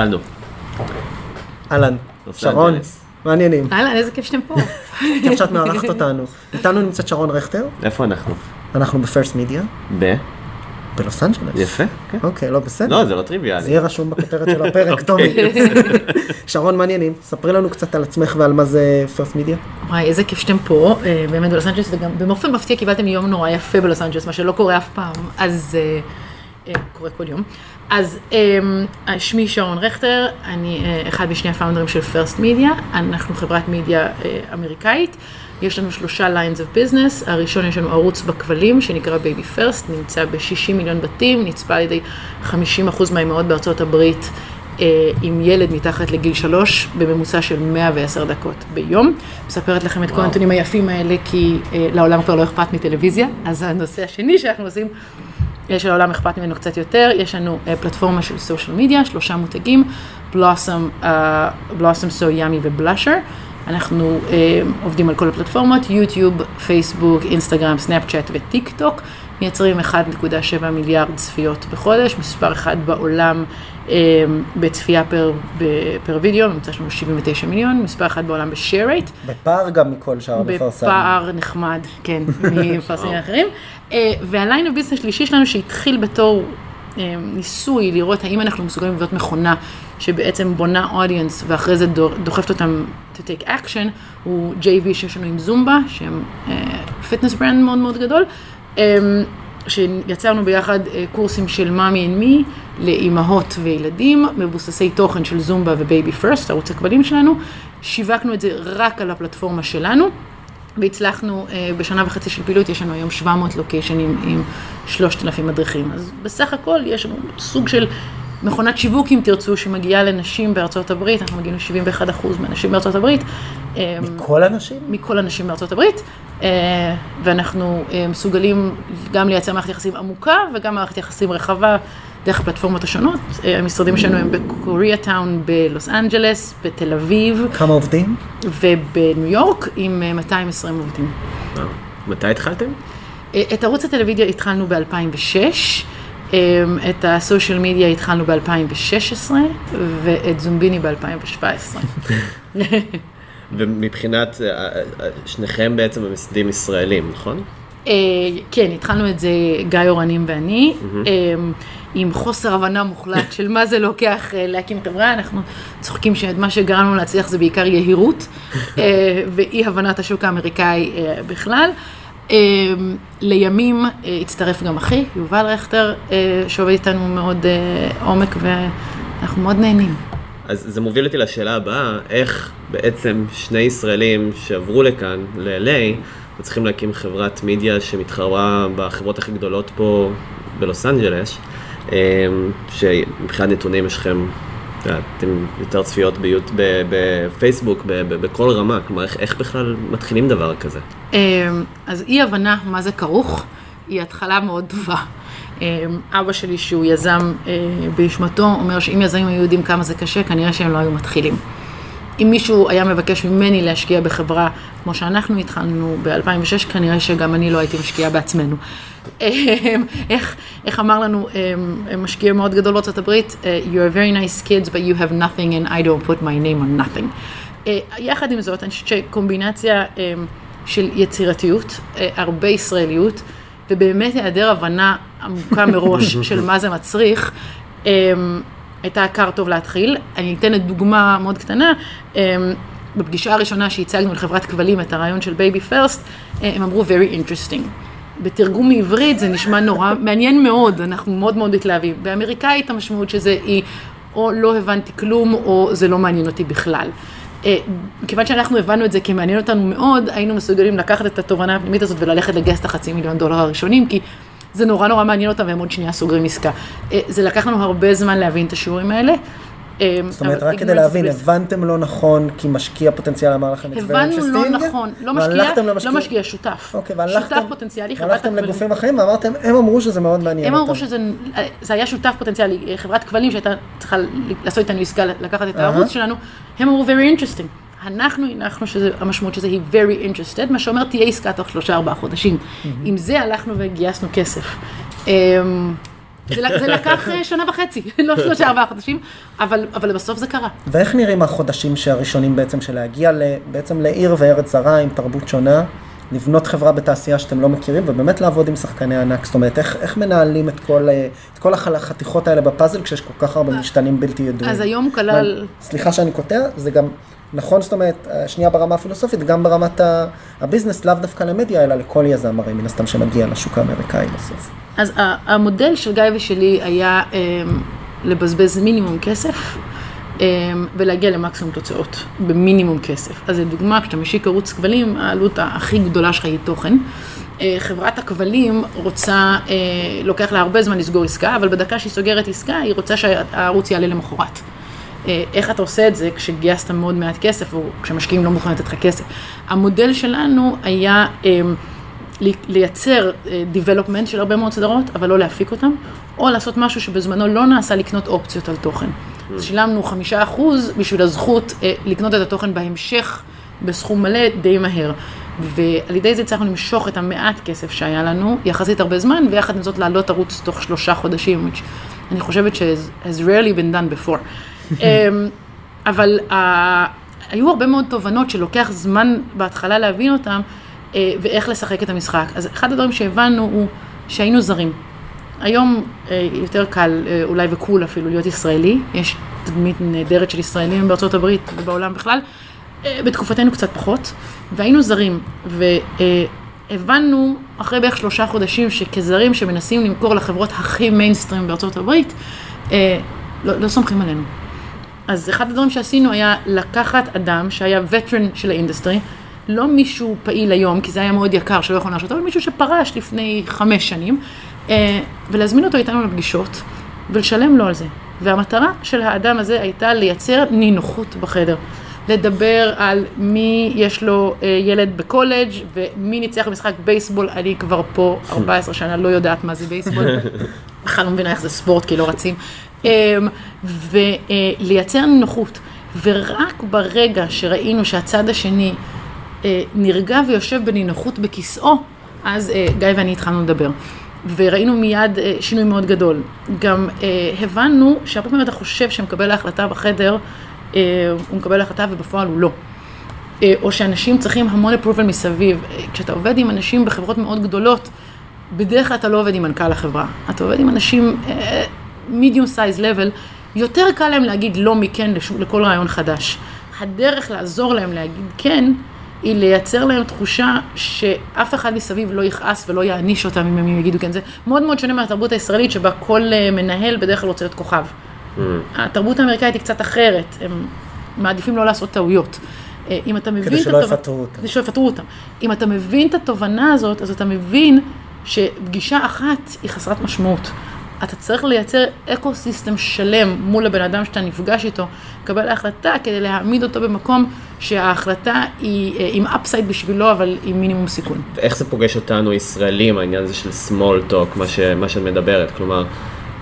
התחלנו. אהלן, לוס שרון. מעניינים. אהלן, איזה כיף שאתם פה. כיף שאת מארחת אותנו. איתנו נמצאת שרון רכטר, איפה אנחנו? אנחנו ב First Media, ב? בלוס אנג'לס. יפה. כן. אוקיי, לא בסדר. לא, זה לא זה טריוויאלי. יהיה רשום בכותרת של הפרק, טומי. אוקיי. שרון, מעניינים. ספרי לנו קצת על עצמך ועל מה זה First Media. וואי, איזה כיף שאתם פה, אה, באמת בלוס אנג'לס, וגם באופן מפתיע קיבלתם יום נורא יפה בלוס אנג'לס, מה שלא קורה אף פעם, אז אה, אה, קורה כל יום. אז אה, שמי שרון רכטר, אני אה, אחד משני הפאונדרים של First Media, אנחנו חברת מדיה אה, אמריקאית. יש לנו שלושה lines of business, הראשון יש לנו ערוץ בכבלים שנקרא BabyFirst, נמצא ב-60 מיליון בתים, נצפה על ידי 50% מהאימהות בארצות הברית אה, עם ילד מתחת לגיל שלוש, בממוצע של 110 דקות ביום. מספרת לכם את כל הנתונים היפים האלה, כי לעולם כבר לא אכפת מטלוויזיה, אז הנושא השני שאנחנו עושים, שלעולם אכפת ממנו קצת יותר, יש לנו אה, פלטפורמה של social media, שלושה מותגים, Blossom, Blossom So Yummy ו Blusher. אנחנו אה, עובדים על כל הפלטפורמות, יוטיוב, פייסבוק, אינסטגרם, סנאפצ'אט וטיק טוק. מייצרים 1.7 מיליארד צפיות בחודש, מספר אחד בעולם אה, בצפייה per, ב- per video, ממוצע שלנו 79 מיליון, מספר אחד בעולם ב-share rate. בפער גם מכל שאר המפרסם. בפער נחמד, כן, ממפרסמים אחרים. אה, וה line ה business השלישי שלנו שהתחיל בתור אה, ניסוי לראות האם אנחנו מסוגלים לבנות מכונה שבעצם בונה audience ואחרי זה דוחפת אותם to take action, הוא JV שיש לנו עם זומבה, שהם fitness brand מאוד מאוד גדול. אה, שיצרנו ביחד אה, קורסים של mommy and me לאימהות וילדים, מבוססי תוכן של זומבה ו BabyFirst, ערוץ הכבלים שלנו. שיווקנו את זה רק על הפלטפורמה שלנו, והצלחנו אה, בשנה וחצי של פעילות, יש לנו היום 700 לוקיישנים עם 3,000 מדריכים. אז בסך הכל יש לנו סוג של מכונת שיווק, אם תרצו, שמגיעה לנשים בארצות הברית, אנחנו מגיעים ל-71% מהנשים בארצות הברית. אה, כל הנשים? מכל הנשים בארצות הברית, אה, ואנחנו מסוגלים גם לייצר מערכת יחסים עמוקה וגם מערכת יחסים רחבה דרך הפלטפורמות השונות. אה, המשרדים שלנו הם בקוריאה טאון בלוס אנג'לס, בתל אביב כמה עובדים? ובניו יורק עם אה, 220 עובדים. וואו. מתי התחלתם? אה, את ערוץ הטלוויזיה התחלנו ב-2006, את הסושיאל מדיה התחלנו ב-2016 ואת זומביני ב-2017. ומבחינת, אה, אה, אה, שניכם בעצם המסדים ישראלים, נכון? אה, כן, התחלנו את זה גיא אורנים ואני, אה, עם חוסר הבנה מוחלט של מה זה לוקח אה, להקים חברה, אנחנו צוחקים שמה שגרם לנו להצליח זה בעיקר יהירות ואי הבנת השוק האמריקאי בכלל. לימים הצטרף גם אחי, יובל רכטר, שעובד איתנו מאוד עומק ואנחנו מאוד נהנים. אז זה מוביל אותי לשאלה הבאה, איך בעצם שני ישראלים שעברו לכאן, ל-LA, וצריכים להקים חברת מידיה שמתחרה בחברות הכי גדולות פה בלוס אנג'לס, אמ, שמבחינת נתונים יש לכם, אתם יותר צפיות ביוט, בפייסבוק, בכל רמה, כלומר איך, איך בכלל מתחילים דבר כזה? אמ, אז אי הבנה מה זה כרוך, היא התחלה מאוד טובה. אמ, אבא שלי שהוא יזם אה, בישמתו, אומר שאם יזמים היו יודעים כמה זה קשה, כנראה שהם לא היו מתחילים. אם מישהו היה מבקש ממני להשקיע בחברה כמו שאנחנו התחלנו ב-2006, כנראה שגם אני לא הייתי משקיעה בעצמנו. אמ, איך, איך אמר לנו אמ, משקיע מאוד גדול בארצות הברית, אה, You are very nice kids, but you have nothing and I don't put my name on nothing. אה, יחד עם זאת, אני חושבת שקומבינציה אמ, של יצירתיות, אה, הרבה ישראליות, ובאמת היעדר הבנה עמוקה מראש של מה זה מצריך, הייתה כר טוב להתחיל. אני אתן את דוגמה מאוד קטנה. אמ, בפגישה הראשונה שהצגנו לחברת כבלים את הרעיון של BabyFirst, הם אמרו very interesting. בתרגום מעברית זה נשמע נורא מעניין מאוד, אנחנו מאוד מאוד מתלהבים. באמריקאית המשמעות של זה היא או לא הבנתי כלום או זה לא מעניין אותי בכלל. אה, מכיוון שאנחנו הבנו את זה כי מעניין אותנו מאוד, היינו מסוגלים לקחת את התובנה הפנימית הזאת וללכת לגייס את החצי מיליון דולר הראשונים, כי זה נורא נורא מעניין אותם והם עוד שנייה סוגרים עסקה. אה, זה לקח לנו הרבה זמן להבין את השיעורים האלה. אה, זאת אומרת, רק כדי להבין. הבנתם לא נכון, כי משקיע פוטנציאל אמר לכם את זה הבנו לא נכון, לא משקיע, לא משקיע, שותף. אוקיי, והלכתם, שותף פוטנציאלי, חברת והלכתם. לגופים אחרים ואמרתם, הם אמרו שזה מאוד מעניין הם אותם. אמרו שזה זה היה שותף פוטנציאלי, חברת כבלים שהייתה צריכה לעשות איתנו עסקה, לקחת את הערוץ שלנו, הם אמרו very interesting. אנחנו הנחנו שהמשמעות שזה היא very interested, מה שאומר תהיה עסקה תוך שלושה ארבעה חודשים. עם זה הלכנו וגייסנו כסף. אמ, זה זה לקח אה, שנה וחצי, לא שלושה ארבעה חודשים, אבל אבל בסוף זה קרה. ואיך נראים החודשים שהראשונים בעצם של להגיע בעצם לעיר וארץ זרה עם תרבות שונה, לבנות חברה בתעשייה שאתם לא מכירים ובאמת לעבוד עם שחקני ענק, זאת אומרת, איך, איך מנהלים את כל, אה, את כל החתיכות האלה בפאזל כשיש כל כך הרבה משתנים בלתי ידועים? אז היום כלל... סליחה שאני קוטע, זה גם נכון, זאת אומרת, שנייה ברמה הפילוסופית, גם ברמת הביזנס, לאו דווקא למדיה, אלא לכל יזם הרי מן הסתם שמגיע לשוק האמריקאי בסוף. אז המודל של גיא ושלי היה אמ, לבזבז מינימום כסף אמ, ולהגיע למקסימום תוצאות במינימום כסף. אז לדוגמה, כשאתה משיק ערוץ כבלים, העלות הכי גדולה שלך היא תוכן. אה, חברת הכבלים רוצה, אה, לוקח לה הרבה זמן לסגור עסקה, אבל בדקה שהיא סוגרת עסקה, היא רוצה שהערוץ יעלה למחרת. אה, איך אתה עושה את זה כשגייסת מאוד מעט כסף, או כשמשקיעים לא מוכנים לתת לך כסף. המודל שלנו היה לי- לייצר אה, development של הרבה מאוד סדרות, אבל לא להפיק אותם, או לעשות משהו שבזמנו לא נעשה לקנות אופציות על תוכן. אז שילמנו חמישה אחוז בשביל הזכות אה, לקנות את התוכן בהמשך בסכום מלא די מהר. ועל ידי זה הצלחנו למשוך את המעט כסף שהיה לנו, יחסית הרבה זמן, ויחד עם זאת לעלות ערוץ תוך שלושה חודשים, which אני חושבת ש- has rarely been done before. אמ, אבל uh, היו הרבה מאוד תובנות שלוקח זמן בהתחלה להבין אותם, uh, ואיך לשחק את המשחק. אז אחד הדברים שהבנו הוא שהיינו זרים. היום אה, יותר קל, אה, אולי ו cool אפילו, להיות ישראלי. יש תדמית נהדרת של ישראלים בארצות הברית ובעולם בכלל. בתקופתנו קצת פחות, והיינו זרים. והבנו אחרי בערך שלושה חודשים שכזרים שמנסים למכור לחברות הכי מיינסטרים בארצות הברית, לא, לא סומכים עלינו. אז אחד הדברים שעשינו היה לקחת אדם שהיה וטרן של האינדסטרי, לא מישהו פעיל היום, כי זה היה מאוד יקר שלא יכולנו להרשות, אבל מישהו שפרש לפני חמש שנים, אה, ולהזמין אותו איתנו לפגישות, ולשלם לו על זה. והמטרה של האדם הזה הייתה לייצר נינוחות בחדר. לדבר על מי יש לו אה, ילד בקולג' ומי ניצח במשחק בייסבול, אני כבר פה 14 שנה לא יודעת מה זה בייסבול, בכלל לא מבינה איך זה ספורט כי לא רצים, ולייצר נינוחות. ורק ברגע שראינו שהצד השני אה, נרגע ויושב בנינוחות בכיסאו, אז אה, גיא ואני התחלנו לדבר. וראינו מיד אה, שינוי מאוד גדול. גם הבנו שהרבה פעמים אתה חושב שמקבל ההחלטה בחדר, הוא מקבל החלטה ובפועל הוא לא. או שאנשים צריכים המון approval מסביב. כשאתה עובד עם אנשים בחברות מאוד גדולות, בדרך כלל אתה לא עובד עם מנכ"ל החברה. אתה עובד עם אנשים medium size level, יותר קל להם להגיד לא מכן לשו- לכל רעיון חדש. הדרך לעזור להם להגיד כן, היא לייצר להם תחושה שאף אחד מסביב לא יכעס ולא יעניש אותם אם הם יגידו כן. זה מאוד מאוד שונה מהתרבות הישראלית שבה כל אה, מנהל בדרך כלל רוצה להיות כוכב. התרבות האמריקאית היא קצת אחרת, הם מעדיפים לא לעשות טעויות. אה, אם אתה מבין... את שלא התוב- יפטרו אותם. כדי שלא יפטרו אותם. אם אתה מבין את התובנה הזאת, אז אתה מבין שפגישה אחת היא חסרת משמעות. אתה צריך לייצר ecosystem שלם מול הבן אדם שאתה נפגש איתו, לקבל החלטה כדי להעמיד אותו במקום שההחלטה היא אה, עם upside בשבילו, אבל עם מינימום סיכון. איך זה פוגש אותנו ישראלים, העניין הזה של small talk, מה, ש, מה שאת מדברת? כלומר,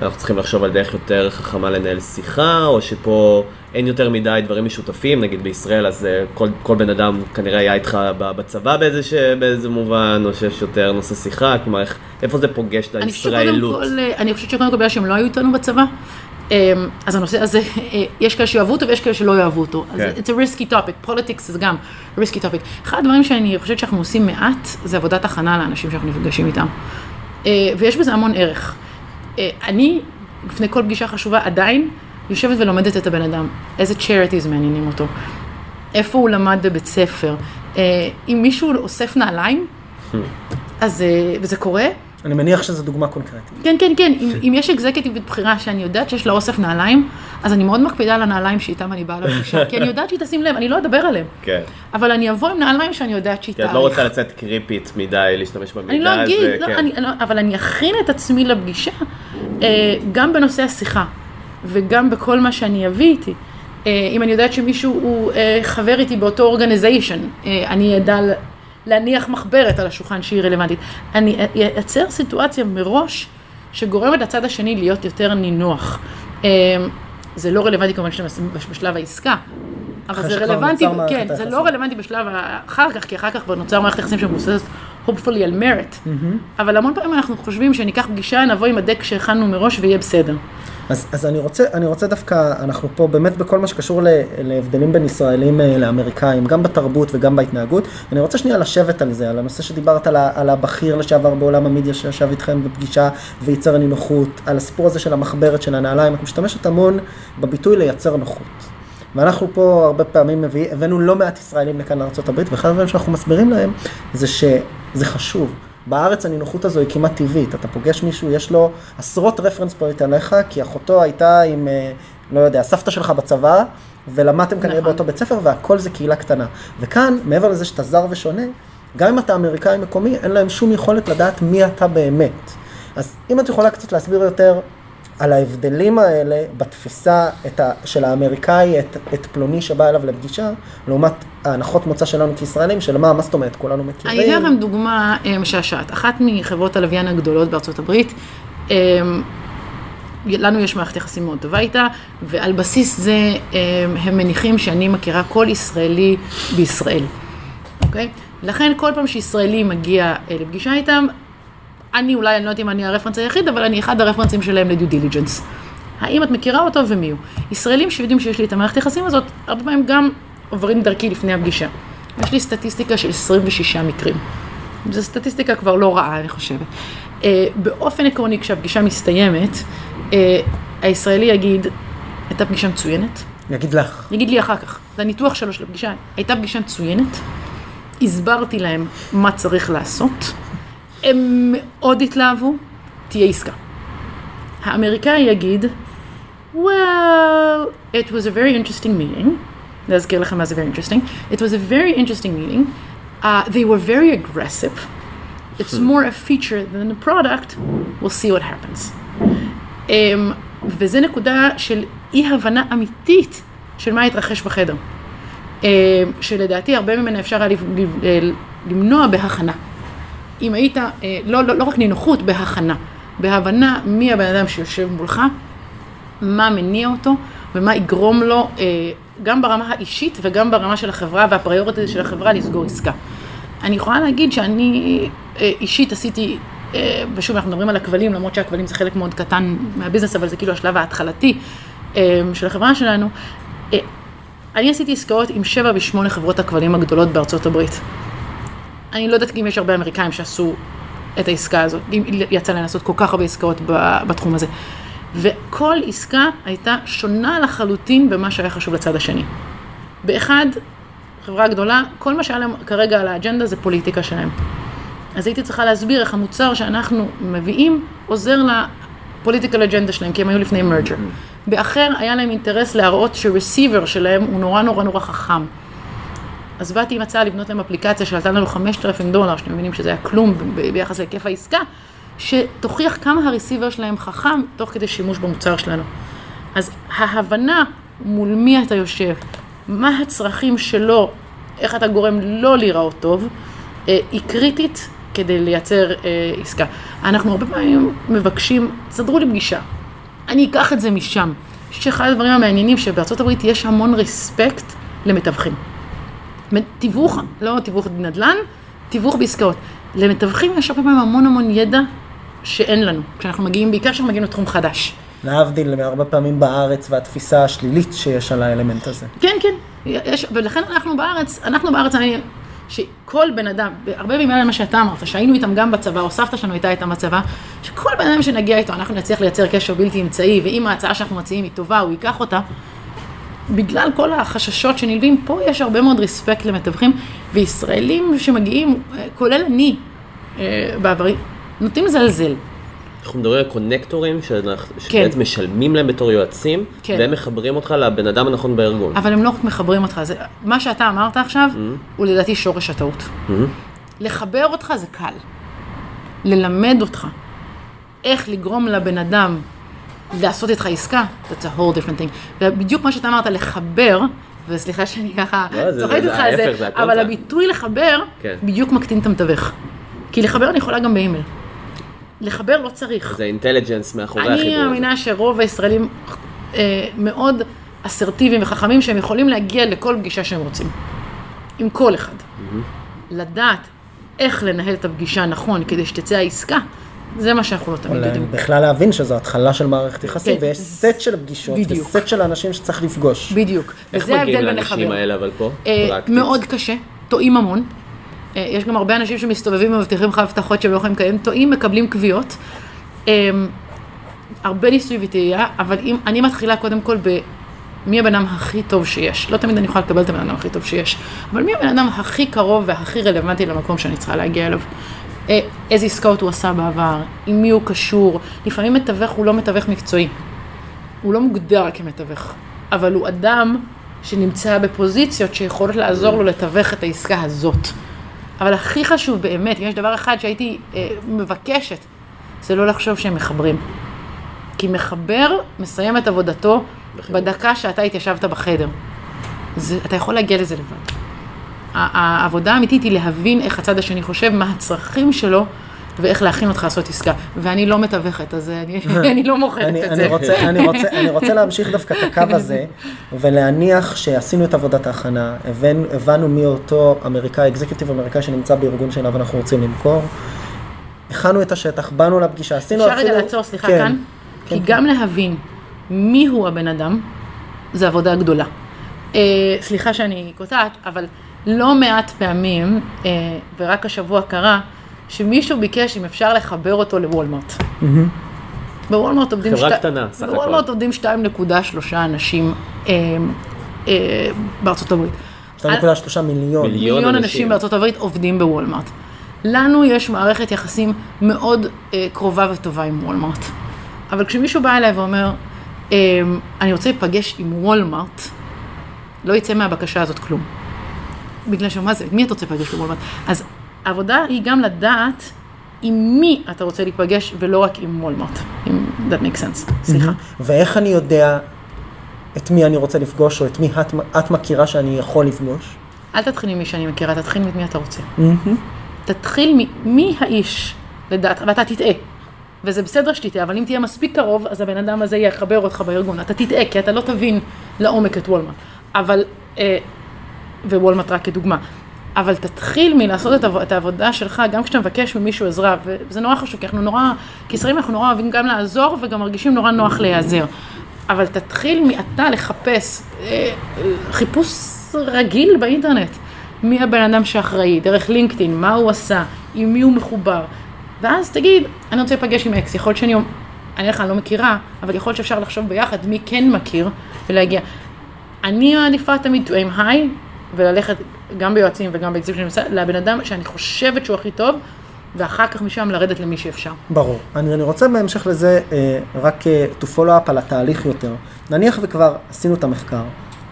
אנחנו צריכים לחשוב על דרך יותר חכמה לנהל שיחה, או שפה אין יותר מדי דברים משותפים, נגיד בישראל, אז אה, כל, כל בן אדם כנראה היה איתך בצבא באיזה, ש, באיזה מובן, או שיש יותר נושא שיחה, כלומר, איך, איפה זה פוגש את הישראלות? אה, אני חושבת שקודם כל בגלל שהם לא היו איתנו בצבא, אה, אז הנושא הזה, אה, יש כאלה שיאהבו אותו ויש כאלה שלא יאהבו אותו. אז כן. it's a risky topic, politics זה גם risky topic. אחד הדברים שאני חושבת שאנחנו עושים מעט, זה עבודת הכנה לאנשים שאנחנו נפגשים איתם. ויש בזה המון ערך. אני, לפני כל פגישה חשובה, עדיין יושבת ולומדת את הבן אדם. איזה charities מעניינים אותו. איפה הוא למד בבית ספר. אה, אם מישהו אוסף נעליים, אז, אה, וזה קורה, אני מניח שזו דוגמה קונקרטית. כן, כן, כן, אם, אם יש אקזקטיבית בחירה שאני יודעת שיש לה אוסף נעליים, אז אני מאוד מקפידה על הנעליים שאיתם אני באה לפגישה, כי אני יודעת שהיא תשים לב, אני לא אדבר עליהם. כן. אבל אני אבוא עם נעליים שאני יודעת שהיא כי את. לא רוצה לצאת קריפית מדי, להשתמש במידע אני לא הזה. אגיד, לא, כן. אני, לא, אבל אני אכין את עצמי לפגישה, אה, גם בנושא השיחה, וגם בכל מה שאני אביא איתי. אה, אם אני יודעת שמישהו הוא אה, חבר איתי באותו אורגניזיישן, אה, אני אדע להניח מחברת על השולחן שהיא רלוונטית. אני אייצר סיטואציה מראש שגורמת לצד השני להיות יותר נינוח. זה לא רלוונטי כמובן בשלב העסקה. אבל זה רלוונטי, כן, זה. לא רלוונטי בשלב האחר כך, כי אחר כך כבר נוצר מערכת יחסים שמבוססת hopefully על merit. אבל המון פעמים אנחנו חושבים שניקח פגישה, נבוא עם הדק שהכנו מראש ויהיה בסדר. אז, אז אני, רוצה, אני רוצה דווקא, אנחנו פה באמת בכל מה שקשור להבדלים בין ישראלים אה, לאמריקאים, גם בתרבות וגם בהתנהגות. אני רוצה שנייה לשבת על זה, על הנושא שדיברת על, על הבכיר לשעבר בעולם המדיה שישב איתכם בפגישה וייצר נינוחות, על הסיפור הזה של המחברת של הנעליים, את משתמשת המון בביטוי לייצר נוחות. ואנחנו פה הרבה פעמים מביא, הבאנו לא מעט ישראלים לכאן לארה"ב, ואחד הדברים שאנחנו מסבירים להם זה שזה חשוב. בארץ הנינוחות הזו היא כמעט טבעית, אתה פוגש מישהו, יש לו עשרות רפרנס פוינט עליך, כי אחותו הייתה עם, אה, לא יודע, סבתא שלך בצבא, ולמדתם כנראה נכון. באותו בית ספר, והכל זה קהילה קטנה. וכאן, מעבר לזה שאתה זר ושונה, גם אם אתה אמריקאי מקומי, אין להם שום יכולת לדעת מי אתה באמת. אז אם את יכולה קצת להסביר יותר על ההבדלים האלה בתפיסה ה, של האמריקאי, את, את פלוני שבא אליו לפגישה, לעומת ההנחות מוצא שלנו כישראלים, של מה, מה זאת אומרת, כולנו מכירים. אני אתן לכם דוגמה אה, משעשעת. אחת מחברות הלוויין הגדולות בארצות הברית, אה, לנו יש מערכת יחסים מאוד טובה איתה, ועל בסיס זה אה, הם מניחים שאני מכירה כל ישראלי בישראל, אוקיי? לכן כל פעם שישראלי מגיע לפגישה איתם, אני אולי, אני לא יודעת אם אני הרפרנס היחיד, אבל אני אחד הרפרנסים שלהם לדיו דיליג'נס. האם את מכירה אותו ומי הוא? ישראלים שיודעים שיש לי את המערכת יחסים הזאת, הרבה פעמים גם עוברים דרכי לפני הפגישה. יש לי סטטיסטיקה של 26 מקרים. זו סטטיסטיקה כבר לא רעה, אני חושבת. Uh, באופן עקרוני, כשהפגישה מסתיימת, uh, הישראלי יגיד, הייתה פגישה מצוינת, יגיד לך. יגיד לי אחר כך, זה הניתוח שלו של הפגישה, הייתה פגישה מצוינת, הסברתי להם מה צריך לעשות, הם מאוד התלהבו, תהיה עסקה. האמריקאי יגיד, well, it was a very interesting meeting, להזכיר לכם מה זה very interesting, it was a very interesting meeting, uh, they were very aggressive, it's more a feature than a product, we'll see what happens. Um, וזה נקודה של אי הבנה אמיתית של מה התרחש בחדר. Um, שלדעתי הרבה ממנה אפשר היה אה, למנוע בהכנה. אם היית, uh, לא, לא, לא רק נינוחות, בהכנה. בהבנה מי הבן אדם שיושב מולך, מה מניע אותו ומה יגרום לו אה, גם ברמה האישית וגם ברמה של החברה והפריוריטי של החברה לסגור עסקה. אני יכולה להגיד שאני אה, אישית עשיתי, אה, ושוב אנחנו מדברים על הכבלים, למרות שהכבלים זה חלק מאוד קטן מהביזנס, אבל זה כאילו השלב ההתחלתי אה, של החברה שלנו. אה, אני עשיתי עסקאות עם שבע ושמונה חברות הכבלים הגדולות בארצות הברית. אני לא יודעת אם יש הרבה אמריקאים שעשו את העסקה הזאת, אם יצא להם לעשות כל כך הרבה עסקאות בתחום הזה. וכל עסקה הייתה שונה לחלוטין במה שהיה חשוב לצד השני. באחד, חברה גדולה, כל מה שהיה להם כרגע על האג'נדה זה פוליטיקה שלהם. אז הייתי צריכה להסביר איך המוצר שאנחנו מביאים עוזר לפוליטיקל אג'נדה שלהם, כי הם היו לפני מרג'ר. באחר היה להם אינטרס להראות שרסיבר שלהם הוא נורא נורא נורא חכם. אז באתי עם הצעה לבנות להם אפליקציה שעלתה לנו 5,000 דולר, שאתם מבינים שזה היה כלום ב- ביחס להיקף העסקה, שתוכיח כמה הרסיבר שלהם חכם תוך כדי שימוש במוצר שלנו. אז ההבנה מול מי אתה יושב, מה הצרכים שלו, איך אתה גורם לא להיראות טוב, אה, היא קריטית כדי לייצר אה, עסקה. אנחנו הרבה פעמים מבקשים, סדרו לי פגישה, אני אקח את זה משם. שאחד הדברים המעניינים שבארצות הברית יש המון רספקט למתווכים. תיווך, לא תיווך נדל"ן, תיווך בעסקאות. למתווכים יש הרבה פעמים המון המון ידע שאין לנו, כשאנחנו מגיעים, בעיקר כשאנחנו מגיעים לתחום חדש. להבדיל הרבה פעמים בארץ והתפיסה השלילית שיש על האלמנט הזה. כן, כן, יש, ולכן אנחנו בארץ, אנחנו בארץ, אני, שכל בן אדם, הרבה בגלל מה שאתה אמרת, שהיינו איתם גם בצבא, או סבתא שלנו הייתה איתם בצבא, שכל בן אדם שנגיע איתו, אנחנו נצליח לייצר קשר בלתי אמצעי, ואם ההצעה שאנחנו מציעים היא טובה, הוא ייקח אותה. בגלל כל החששות שנלווים, פה יש הרבה מאוד רספקט למתווכים, וישראלים שמגיעים, כולל אני, אה, בעברי, נוטים לזלזל. אנחנו מדברים על קונקטורים כן. שבעצם משלמים להם בתור יועצים, כן. והם מחברים אותך לבן אדם הנכון בארגון. אבל הם לא רק מחברים אותך, זה, מה שאתה אמרת עכשיו, Mm-hmm. הוא לדעתי שורש הטעות. לחבר אותך זה קל. ללמד אותך איך לגרום לבן אדם לעשות איתך עסקה, that's a whole different thing. ובדיוק מה שאתה אמרת, לחבר, וסליחה שאני ככה לא, צוחקת זה איתך על זה, זה אבל. הביטוי לחבר, כן. בדיוק מקטין את המתווך. כי לחבר אני יכולה גם באימייל. לחבר לא צריך. זה אינטליג'נס מאחורי החיבור. אני. מאמינה שרוב הישראלים אה, מאוד אסרטיביים וחכמים שהם יכולים להגיע לכל פגישה שהם רוצים. עם כל אחד. לדעת איך לנהל את הפגישה נכון כדי שתצא העסקה, זה מה שאנחנו לא תמיד אולי יודעים. בכלל להבין שזו התחלה של מערכת יחסים, כן. ויש סט של פגישות, בדיוק. וסט של אנשים שצריך לפגוש. בדיוק. איך וזה מגיעים ההבדל בין לאנשים. האלה אבל פה? אה? מאוד קשה, טועים המון. אה, יש גם הרבה אנשים שמסתובבים ומבטיחים לך הבטחות שהם לא יכולים לקיים, טועים, מקבלים קביעות. אה, הרבה ניסוי וטעייה, אבל אם, אני מתחילה קודם כל ב... מי הבן אדם הכי טוב שיש. לא תמיד אני יכולה לקבל את הבן אדם הכי טוב שיש, אבל מי הבן אדם הכי קרוב והכי רלוונטי למקום שאני צריכה להגיע אליו. אה, איזה עסקאות הוא עשה בעבר, עם מי הוא קשור. לפעמים מתווך הוא לא מתווך מקצועי. הוא לא מוגדר כמתווך, אבל הוא אדם שנמצא בפוזיציות שיכולות לעזור לו לתווך את העסקה הזאת. אבל הכי חשוב באמת, אם יש דבר אחד שהייתי אה, מבקשת, זה לא לחשוב שהם מחברים. כי מחבר מסיים את עבודתו בדקה שאתה התיישבת בחדר. זה, אתה יכול להגיע לזה לבד. העבודה האמיתית היא להבין איך הצד השני חושב, מה הצרכים שלו, ואיך להכין אותך לעשות עסקה. ואני לא מתווכת, אז אני, אני לא מוכרת אני, את אני, זה. רוצה, אני, רוצה, אני רוצה להמשיך דווקא את הקו הזה, ולהניח שעשינו את עבודת ההכנה, הבנו, הבנו מי אותו אמריקאי, אקזקיוטיב אמריקאי שנמצא בארגון שאליו אנחנו רוצים למכור, הכנו את השטח, באנו לפגישה, עשינו אפשר. רגע לעצור, סליחה, כן, כאן? כן, כי כן. גם להבין מי הוא הבן אדם, זה עבודה גדולה. אה, סליחה שאני קוטעת, אבל לא מעט פעמים, אה, ורק השבוע קרה, שמישהו ביקש אם אפשר לחבר אותו לוולמרט. בוולמרט עובדים... חברה שתי- קטנה, סך הכל. בוולמרט עובדים 2.3 אנשים אה, אה, בארצות הברית. 2.3 מיליון. מיליון. מיליון אנשים. אנשים בארצות הברית עובדים בוולמרט. לנו יש מערכת יחסים מאוד אה, קרובה וטובה עם וולמרט. אבל כשמישהו בא אליי ואומר, אה, אני רוצה להיפגש עם וולמרט, לא יצא מהבקשה הזאת כלום. בגלל שמה זה, מי אתה רוצה להיפגש בוולמרט? אז העבודה היא גם לדעת עם מי אתה רוצה להיפגש ולא רק עם וולמרט. אם that makes sense, סליחה. ואיך אני יודע את מי אני רוצה לפגוש, או את מי את, את מכירה שאני יכול לפגוש? אל תתחיל עם מי שאני מכירה, תתחיל עם מי אתה רוצה. תתחיל ממי האיש, לדעת, ואתה תטעה. וזה בסדר שתטעה, אבל אם תהיה מספיק קרוב, אז הבן אדם הזה יחבר אותך בארגון. אתה תטעה, כי אתה לא תבין לעומק את וולמרט. אבל, אה, ווולמרט רק כדוגמה. אבל תתחיל מלעשות את, את העבודה שלך, גם כשאתה מבקש ממישהו עזרה, וזה נורא חשוב, כי אנחנו נורא, כישראלים אנחנו נורא אוהבים גם לעזור, וגם מרגישים נורא נוח להיעזר. אבל תתחיל מעתה לחפש, אה, חיפוש רגיל באינטרנט. מי הבן אדם שאחראי, דרך לינקדאין, מה הוא עשה, עם מי הוא מחובר. ואז תגיד, אני רוצה להיפגש עם אקס, יכול להיות שאני, אני לך, אני לא מכירה, אבל יכול להיות שאפשר לחשוב ביחד מי כן מכיר, ולהגיע. אני מעדיפה תמיד to aim high, וללכת גם ביועצים וגם באקזיב שאני עושה, לבן אדם שאני חושבת שהוא הכי טוב, ואחר כך משם לרדת למי שאפשר. ברור. אני, אני רוצה בהמשך לזה אה, רק אה, to follow up על התהליך יותר. נניח וכבר עשינו את המחקר,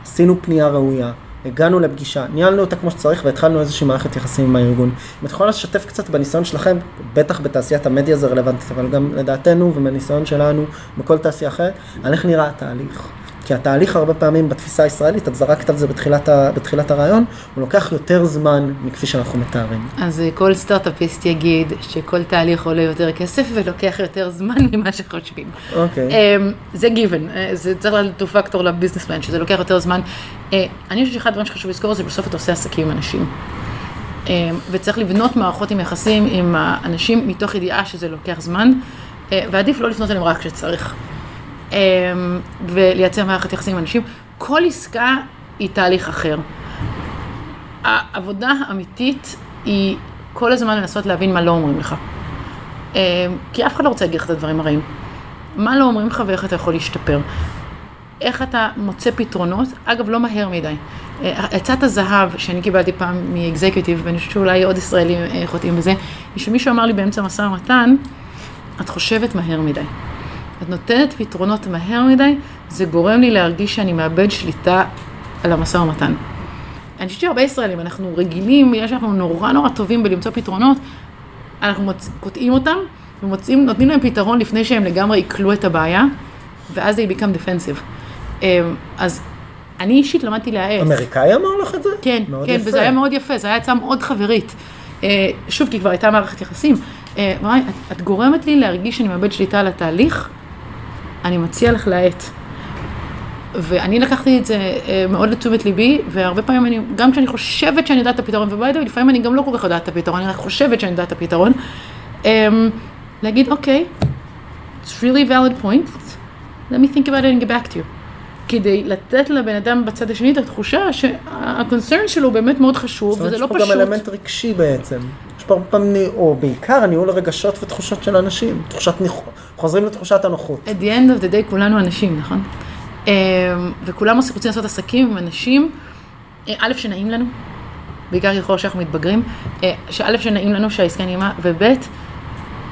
עשינו פנייה ראויה, הגענו לפגישה, ניהלנו אותה כמו שצריך והתחלנו איזושהי מערכת יחסים עם הארגון. אם את יכולה לשתף קצת בניסיון שלכם, בטח בתעשיית המדיה זה רלוונטי, אבל גם לדעתנו ומניסיון שלנו בכל תעשייה אחרת, על איך נראה התהליך. כי התהליך הרבה פעמים בתפיסה הישראלית, את זרקת על זה בתחילת, ה, בתחילת הרעיון, הוא לוקח יותר זמן מכפי שאנחנו מתארים. אז אה, כל סטארט-אפיסט יגיד שכל תהליך עולה יותר כסף ולוקח יותר זמן ממה שחושבים. אוקיי. אמ, זה גיוון, אה, זה צריך להיות פקטור לביזנסמן, שזה לוקח יותר זמן. אה, אני חושבת שאחד הדברים שחשוב לזכור זה בסוף אתה עושה עסקים עם אנשים. אמ, וצריך לבנות מערכות עם יחסים עם האנשים מתוך ידיעה שזה לוקח זמן, אה, ועדיף לא לפנות אליהם רק כשצריך. אמ, ולייצר מערכת יחסים עם אנשים. כל עסקה היא תהליך אחר. העבודה האמיתית היא כל הזמן לנסות להבין מה לא אומרים לך. אמ, כי אף אחד לא רוצה להגיד לך את הדברים הרעים. מה לא אומרים לך ואיך אתה יכול להשתפר. איך אתה מוצא פתרונות, אגב, לא מהר מדי. אה, עצת הזהב שאני קיבלתי פעם מאקזקיוטיב, ואני חושבת שאולי עוד ישראלים אה, חוטאים בזה, היא שמישהו אמר לי באמצע משא ומתן, את חושבת מהר מדי. את נותנת פתרונות מהר מדי, זה גורם לי להרגיש שאני מאבד שליטה על המשא ומתן. אני חושבת שהרבה ישראלים, אנחנו רגילים, בגלל שאנחנו נורא נורא טובים בלמצוא פתרונות, אנחנו מוצ... קוטעים אותם ומוצאים, נותנים להם פתרון לפני שהם לגמרי עיכלו את הבעיה, ואז they become defensive. אמ, אז אני אישית למדתי להאט. אמריקאי אמר לך את זה? כן, כן, יפה. וזה היה מאוד יפה, זו הייתה עצה מאוד חברית. אה, שוב, כי כבר הייתה מערכת יחסים. אה, את גורמת לי להרגיש שאני מאבד שליטה על התהליך, אני מציע לך להאט. ואני לקחתי את זה אה, מאוד לתשומת ליבי, והרבה פעמים אני, גם כשאני חושבת שאני יודעת את הפתרון, וביידו, לפעמים אני גם לא כל כך יודעת את הפתרון, אני רק חושבת שאני יודעת את הפתרון, אה, להגיד, אוקיי, it's really valid point, let me think about it and get back to you. כדי לתת לבן אדם בצד השני את התחושה שהקונצרן שלו באמת מאוד חשוב, זאת אומרת, וזה יש לא פה פשוט. גם אלמנט רגשי בעצם. הרבה פעמים, או בעיקר ניהול הרגשות ותחושות של אנשים. תחושת ניח... חוזרים לתחושת הנוחות. at the end of the day כולנו אנשים, נכון? אמ, וכולם רוצים לעשות עסקים עם אנשים, אה, א', שנעים לנו, בעיקר ככל שאנחנו מתבגרים, אה, שא', שנעים לנו שהעסקה נעימה, וב',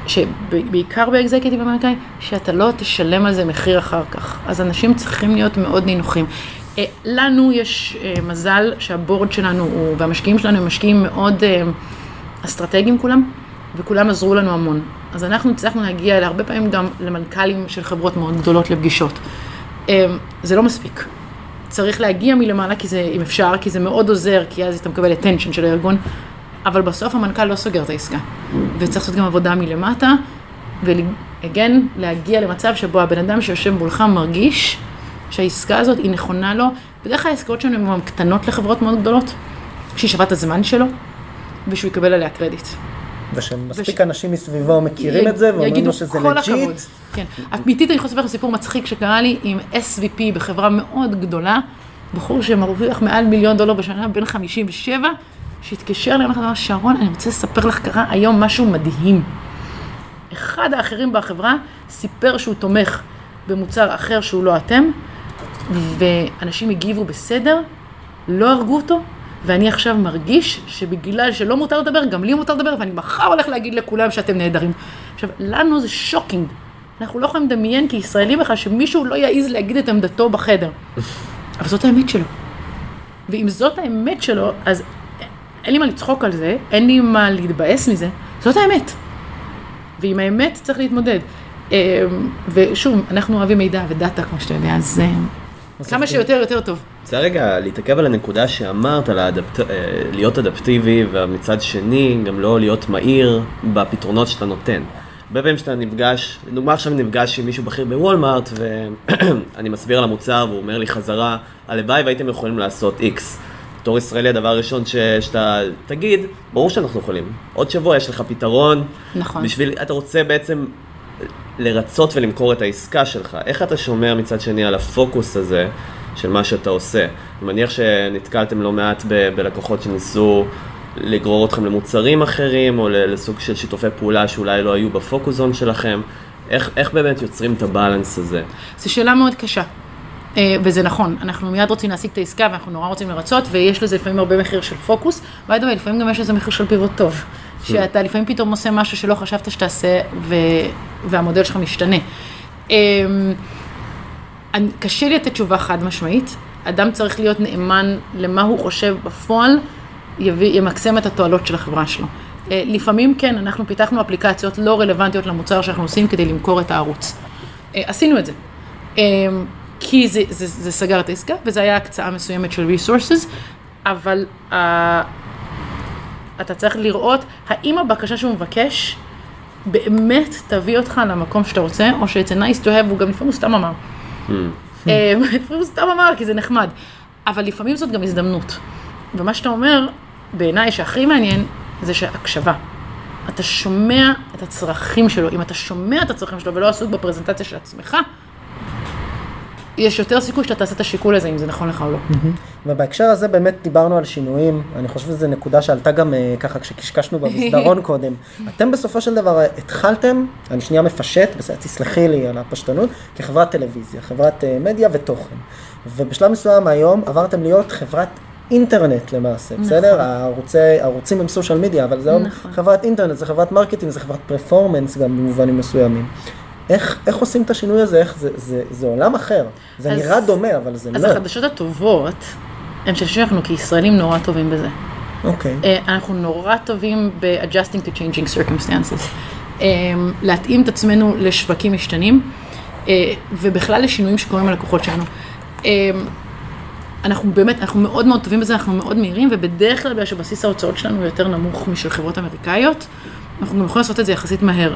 שבעיקר באקזקייטיב אמריקאי, שאתה לא תשלם על זה מחיר אחר כך. אז אנשים צריכים להיות מאוד נינוחים. אה, לנו יש מזל שהבורד שלנו הוא, והמשקיעים שלנו הם משקיעים מאוד אסטרטגיים כולם, וכולם עזרו לנו המון. אז אנחנו הצלחנו להגיע להרבה פעמים גם למנכ"לים של חברות מאוד גדולות לפגישות. אה, זה לא מספיק. צריך להגיע מלמעלה כי זה, אם אפשר, כי זה מאוד עוזר, כי אז אתה מקבל attention של הארגון, אבל בסוף המנכ"ל לא סוגר את העסקה. וצריך לעשות גם עבודה מלמטה, ו again, להגיע למצב שבו הבן אדם שיושב מולך מרגיש שהעסקה הזאת היא נכונה לו. בדרך כלל העסקאות שלנו הן קטנות לחברות מאוד גדולות, שהיא שווה את הזמן שלו, ושהוא יקבל עליה קרדיט. ושמספיק וש- אנשים מסביבו מכירים י- את זה, ואומרים לו שזה. legit. כן. אמיתית אני יכולה לספר לכם סיפור מצחיק שקרה לי עם SVP בחברה מאוד גדולה, בחור שמרוויח מעל מיליון דולר בשנה, בן 57, שהתקשר אליי ואמר, שרון, אני רוצה לספר לך, קרה היום משהו מדהים. אחד האחרים בחברה סיפר שהוא תומך במוצר אחר שהוא לא אתם, ואנשים הגיבו בסדר, לא הרגו אותו, ואני עכשיו מרגיש שבגלל שלא מותר לדבר, גם לי מותר לדבר, ואני מחר הולך להגיד לכולם שאתם נהדרים. עכשיו, לנו זה שוקינג. אנחנו לא יכולים לדמיין כישראלים בכלל שמישהו לא יעז להגיד את עמדתו בחדר. אבל זאת האמת שלו. ואם זאת האמת שלו, אז אין לי מה לצחוק על זה, אין לי מה להתבאס מזה, זאת האמת. ועם האמת צריך להתמודד. אמ, ושוב, אנחנו אוהבים מידע ודאטה, כמו שאתה יודע, אז אה, כמה שיותר יותר טוב. רוצה רגע להתעכב על הנקודה שאמרת, על האדפט... אה, להיות אדפטיבי, ומצד שני, גם לא להיות מהיר בפתרונות שאתה נותן. הרבה פעמים שאתה נפגש, לדוגמה עכשיו נפגש עם מישהו בכיר בוולמארט, ואני מסביר על המוצר, והוא אומר לי חזרה, הלוואי והייתם יכולים לעשות X. בתור ישראלי הדבר הראשון ש... שאתה תגיד, ברור שאנחנו יכולים. עוד שבוע יש לך פתרון. נכון. בשביל, אתה רוצה בעצם לרצות ולמכור את העסקה שלך. איך אתה שומר מצד שני על הפוקוס הזה של מה שאתה עושה? אני מניח שנתקלתם לא מעט ב- בלקוחות שניסו לגרור אתכם למוצרים אחרים, או לסוג של שיתופי פעולה שאולי לא היו בפוקוס זון שלכם. איך, איך באמת יוצרים את הבלנס הזה? זו שאלה מאוד קשה. אה, וזה נכון, אנחנו מיד רוצים להשיג את העסקה ואנחנו נורא רוצים לרצות, ויש לזה לפעמים הרבה מחיר של פוקוס, by the לפעמים גם יש לזה מחיר של פיבוט טוב. שאתה לפעמים פתאום עושה משהו שלא חשבת שתעשה, ו... והמודל שלך משתנה. אני- קשה לי לתת תשובה חד משמעית, אדם צריך להיות נאמן למה הוא חושב בפועל, יביא, ימקסם את התועלות של החברה שלו. אה, לפעמים כן, אנחנו פיתחנו אפליקציות לא רלוונטיות למוצר שאנחנו עושים כדי למכור את הערוץ. אה, עשינו את זה. אה, כי זה, זה, זה סגר את העסקה, וזו הייתה הקצאה מסוימת של resources, אבל אתה צריך לראות האם הבקשה שהוא מבקש באמת תביא אותך למקום שאתה רוצה, או ש-it's a nice to have, הוא גם לפעמים הוא סתם אמר. אה, לפעמים הוא סתם אמר, כי זה נחמד. אבל לפעמים זאת גם הזדמנות. ומה שאתה אומר, בעיניי שהכי מעניין, זה שהקשבה. אתה שומע את הצרכים שלו. אם אתה שומע את הצרכים שלו ולא עסוק בפרזנטציה של עצמך, יש יותר סיכוי שאתה תעשה את השיקול הזה, אם זה נכון לך או לא. ובהקשר הזה באמת דיברנו על שינויים, אני חושב שזו נקודה שעלתה גם אה, ככה כשקשקשנו במסדרון קודם. אתם בסופו של דבר התחלתם, אני שנייה מפשט, בסדר, תסלחי לי על הפשטנות, כחברת טלוויזיה, חברת אה, מדיה ותוכן. ובשלב מסוים היום עברתם להיות חברת אינטרנט למעשה, נכון. בסדר? הערוצי, הערוצים הם social media, אבל זה נכון. חברת אינטרנט, זה חברת marketing, זה חברת performance גם במובנים מסוימים. איך, איך עושים את השינוי הזה? איך זה, זה, זה עולם אחר. זה אז- נראה דומה, אבל זה אז לא. החדשות הטובות, הן שאנחנו כישראלים נורא טובים בזה. אוקיי. אה, אנחנו נורא טובים ב-adjusting to changing circumstances. אה, להתאים את עצמנו לשווקים משתנים, אה, ובכלל לשינויים שקורים ללקוחות שלנו. אנחנו באמת, אנחנו מאוד מאוד טובים בזה, אנחנו מאוד מהירים, ובדרך כלל בגלל שבסיס ההוצאות שלנו יותר נמוך משל חברות אמריקאיות, אנחנו גם יכולים לעשות את זה יחסית מהר.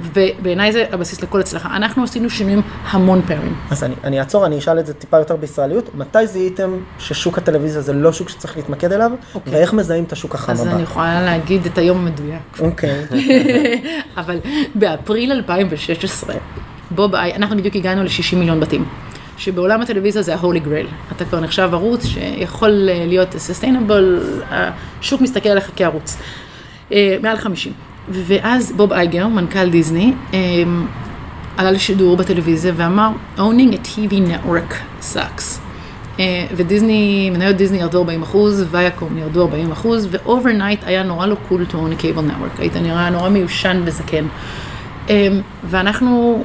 ובעיניי זה הבסיס לכל הצלחה. אנחנו עשינו שינויים המון פעמים. אז אני, אני אעצור, אני אשאל את זה טיפה יותר בישראליות. מתי זיהיתם ששוק הטלוויזיה זה לא שוק שצריך להתמקד אליו, אוקיי. ואיך מזהים את השוק החם אז הבא? אני יכולה להגיד את היום המדויק. אוקיי. אבל באפריל 2016, בוב איי, אנחנו בדיוק הגענו ל-60 מיליון בתים. שבעולם הטלוויזיה זה ה-holy grail. אתה כבר נחשב ערוץ שיכול אה, להיות sustainable, השוק מסתכל עליך כערוץ. אה, מעל 50. ואז בוב אייגר, מנכ"ל דיסני, אה, עלה לשידור בטלוויזיה ואמר, owning a TV network sucks. אה, ודיסני, מניות דיסני ירדו 40 אחוז, ויאקום ירדו 40 אחוז, ו overnight היה נורא לא cool to own a cable network, היית נראה נורא מיושן וזקן. אה, ואנחנו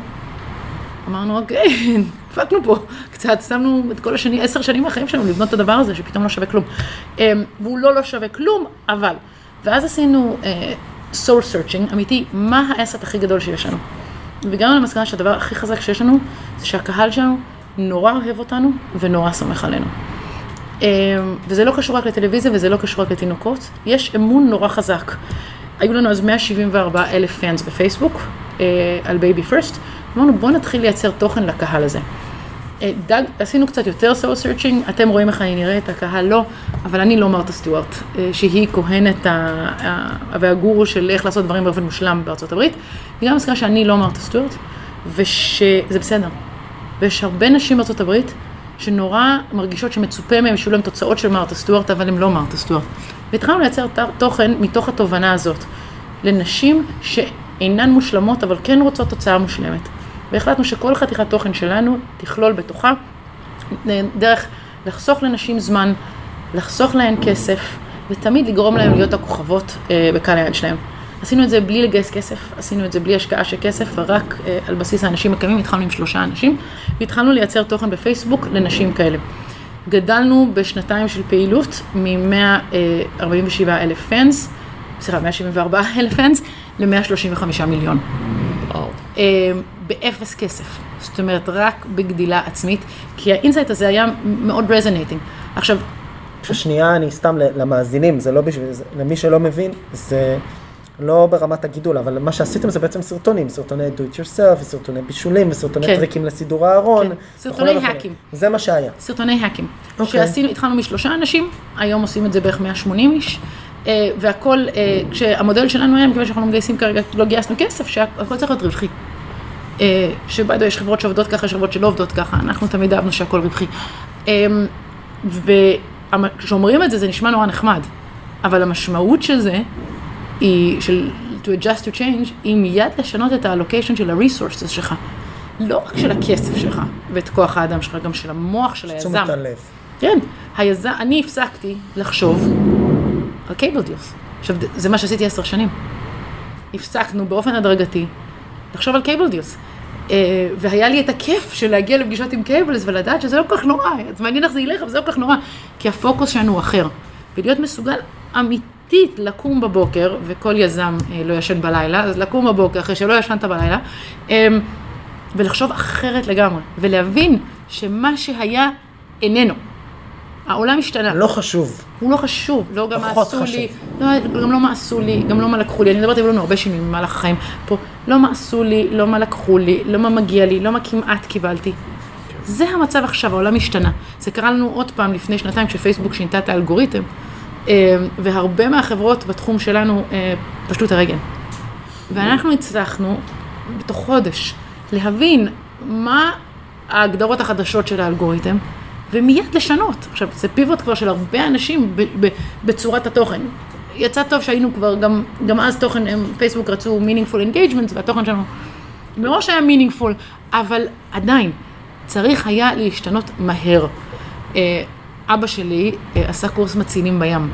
אמרנו, אוקיי, דפקנו פה קצת, שמנו את כל השני, עשר שנים מהחיים שלנו לבנות את הדבר הזה, שפתאום לא שווה כלום. אה, והוא לא לא שווה כלום, אבל. ואז עשינו אה, soul searching אמיתי, מה ה asset הכי גדול שיש לנו. והגענו למסקנה שהדבר הכי חזק שיש לנו, זה שהקהל שלנו נורא אוהב אותנו ונורא סומך עלינו. אה, וזה לא קשור רק לטלוויזיה וזה לא קשור רק לתינוקות, יש אמון נורא חזק. היו לנו אז 174 אלף fans בפייסבוק אה, על BabyFirst, אמרנו בואו נתחיל לייצר תוכן לקהל הזה. אה, דג, עשינו קצת יותר soul searching, אתם רואים איך אני נראית, הקהל לא, אבל אני לא מרתה סטיוארט, אה, שהיא כהנת והגורו של איך לעשות דברים באופן מושלם בארצות הברית, וגם מסקנה שאני לא מרתה סטיוארט, ושזה בסדר. ויש הרבה נשים בארצות הברית שנורא מרגישות שמצופה מהן שיהיו להן תוצאות של מרתה סטיוארט, אבל הן לא מרתה סטיוארט. והתחלנו לייצר תוכן מתוך התובנה הזאת, לנשים שאינן מושלמות, אבל כן רוצות תוצאה מושלמת. והחלטנו שכל חתיכת תוכן שלנו תכלול בתוכה דרך לחסוך לנשים זמן, לחסוך להן כסף, ותמיד לגרום להן להיות הכוכבות אה, בקהל היד שלהם. עשינו את זה בלי לגייס כסף, עשינו את זה בלי השקעה של כסף, ורק אה, על בסיס האנשים הקיימים, התחלנו עם שלושה אנשים, והתחלנו לייצר תוכן בפייסבוק לנשים כאלה. גדלנו בשנתיים של פעילות מ-147 אלף fans, סליחה, 174 אלף fans, ל-135 מיליון. וואו. אה, באפס כסף. זאת אומרת, רק בגדילה עצמית, כי ה insight הזה היה מאוד resonating. עכשיו, ששנייה אני סתם למאזינים, זה לא בשביל, זה, למי שלא מבין, זה לא ברמת הגידול, אבל מה שעשיתם זה בעצם סרטונים, סרטוני do it yourself, וסרטוני בישולים, וסרטוני כן. טריקים לסידור הארון. כן, סרטוני. האקים. זה מה שהיה. סרטוני האקים. אוקיי. שעשינו, התחלנו משלושה אנשים, היום עושים את זה בערך 180 איש, אה, והכל, אה, כשהמודל שלנו היה, מכיוון שאנחנו לא מגייסים כרגע, לא גייסנו כסף, שהכל צריך להיות רווחי. אה, שביידו יש חברות שעובדות ככה, יש חברות שלא עובדות ככה, אנחנו תמיד אהבנו שהכל רווחי. אה, וכשאומרים את זה, זה נשמע נורא נחמד, אבל המשמעות של זה, היא, של to adjust to change, היא מיד לשנות את האלוקיישן של ה-resources שלך. לא רק של הכסף שלך ואת כוח האדם שלך, גם של המוח של היזם. תשומת הלב. כן, היזם, אני הפסקתי לחשוב על קייבל דיוס. עכשיו, זה מה שעשיתי עשר שנים. הפסקנו באופן הדרגתי לחשוב על קייבל דיוס. אה, והיה לי את הכיף של להגיע לפגישות עם קייבלס ולדעת שזה לא כל כך נורא, זה מעניין איך זה ילך, אבל זה לא כל כך נורא, כי הפוקוס שלנו הוא אחר. ולהיות מסוגל אמיתית לקום בבוקר, וכל יזם אה, לא ישן בלילה, אז לקום בבוקר אחרי שלא ישנת בלילה, אה, ולחשוב אחרת לגמרי, ולהבין שמה שהיה איננו. העולם השתנה. לא חשוב. הוא לא חשוב, לא גם מה פחות עשו חשוב. לי, לא, גם לא מה עשו לי, גם לא מה לקחו לי, אני מדברת, היו לנו הרבה שינויים במהלך החיים פה, לא מה עשו לי, לא מה לקחו לי, לא מה מגיע לי, לא מה כמעט קיבלתי. זה המצב עכשיו, העולם השתנה. זה קרה לנו עוד פעם לפני שנתיים כשפייסבוק שינתה את האלגוריתם, אה, והרבה מהחברות בתחום שלנו אה, פשטו את הרגל. ואנחנו הצלחנו בתוך חודש להבין מה ההגדרות החדשות של האלגוריתם, ומיד לשנות. עכשיו, זה פיבוט כבר של הרבה אנשים בצורת התוכן. יצא טוב שהיינו כבר, גם, גם אז תוכן, הם, פייסבוק רצו meaningful engagement, והתוכן שלנו מראש היה meaningful, אבל עדיין, צריך היה להשתנות מהר. אה, אבא שלי אה, עשה קורס מצילים בים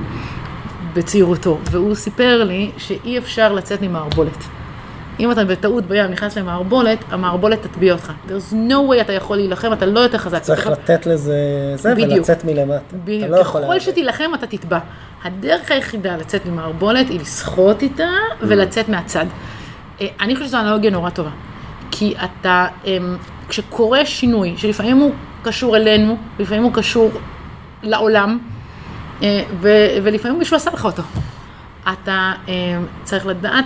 בצעירותו, והוא סיפר לי שאי אפשר לצאת ממערבולת. אם אתה בטעות בים נכנס למערבולת, המערבולת תטביע אותך. There's no way אתה יכול להילחם, אתה לא יותר חזק. צריך לתת לזה זה. ולצאת מלמטה. בדיוק. לא ככל. שתילחם אתה תטבע. הדרך היחידה לצאת ממערבולת היא לסחוט איתה ולצאת מהצד. אה, אני חושבת שזו אנלוגיה נורא טובה. כי אתה, אמ, כשקורה שינוי, שלפעמים הוא קשור אלינו, לפעמים הוא קשור לעולם, אה, ולפעמים מישהו עשה לך אותו. אתה אמ, צריך לדעת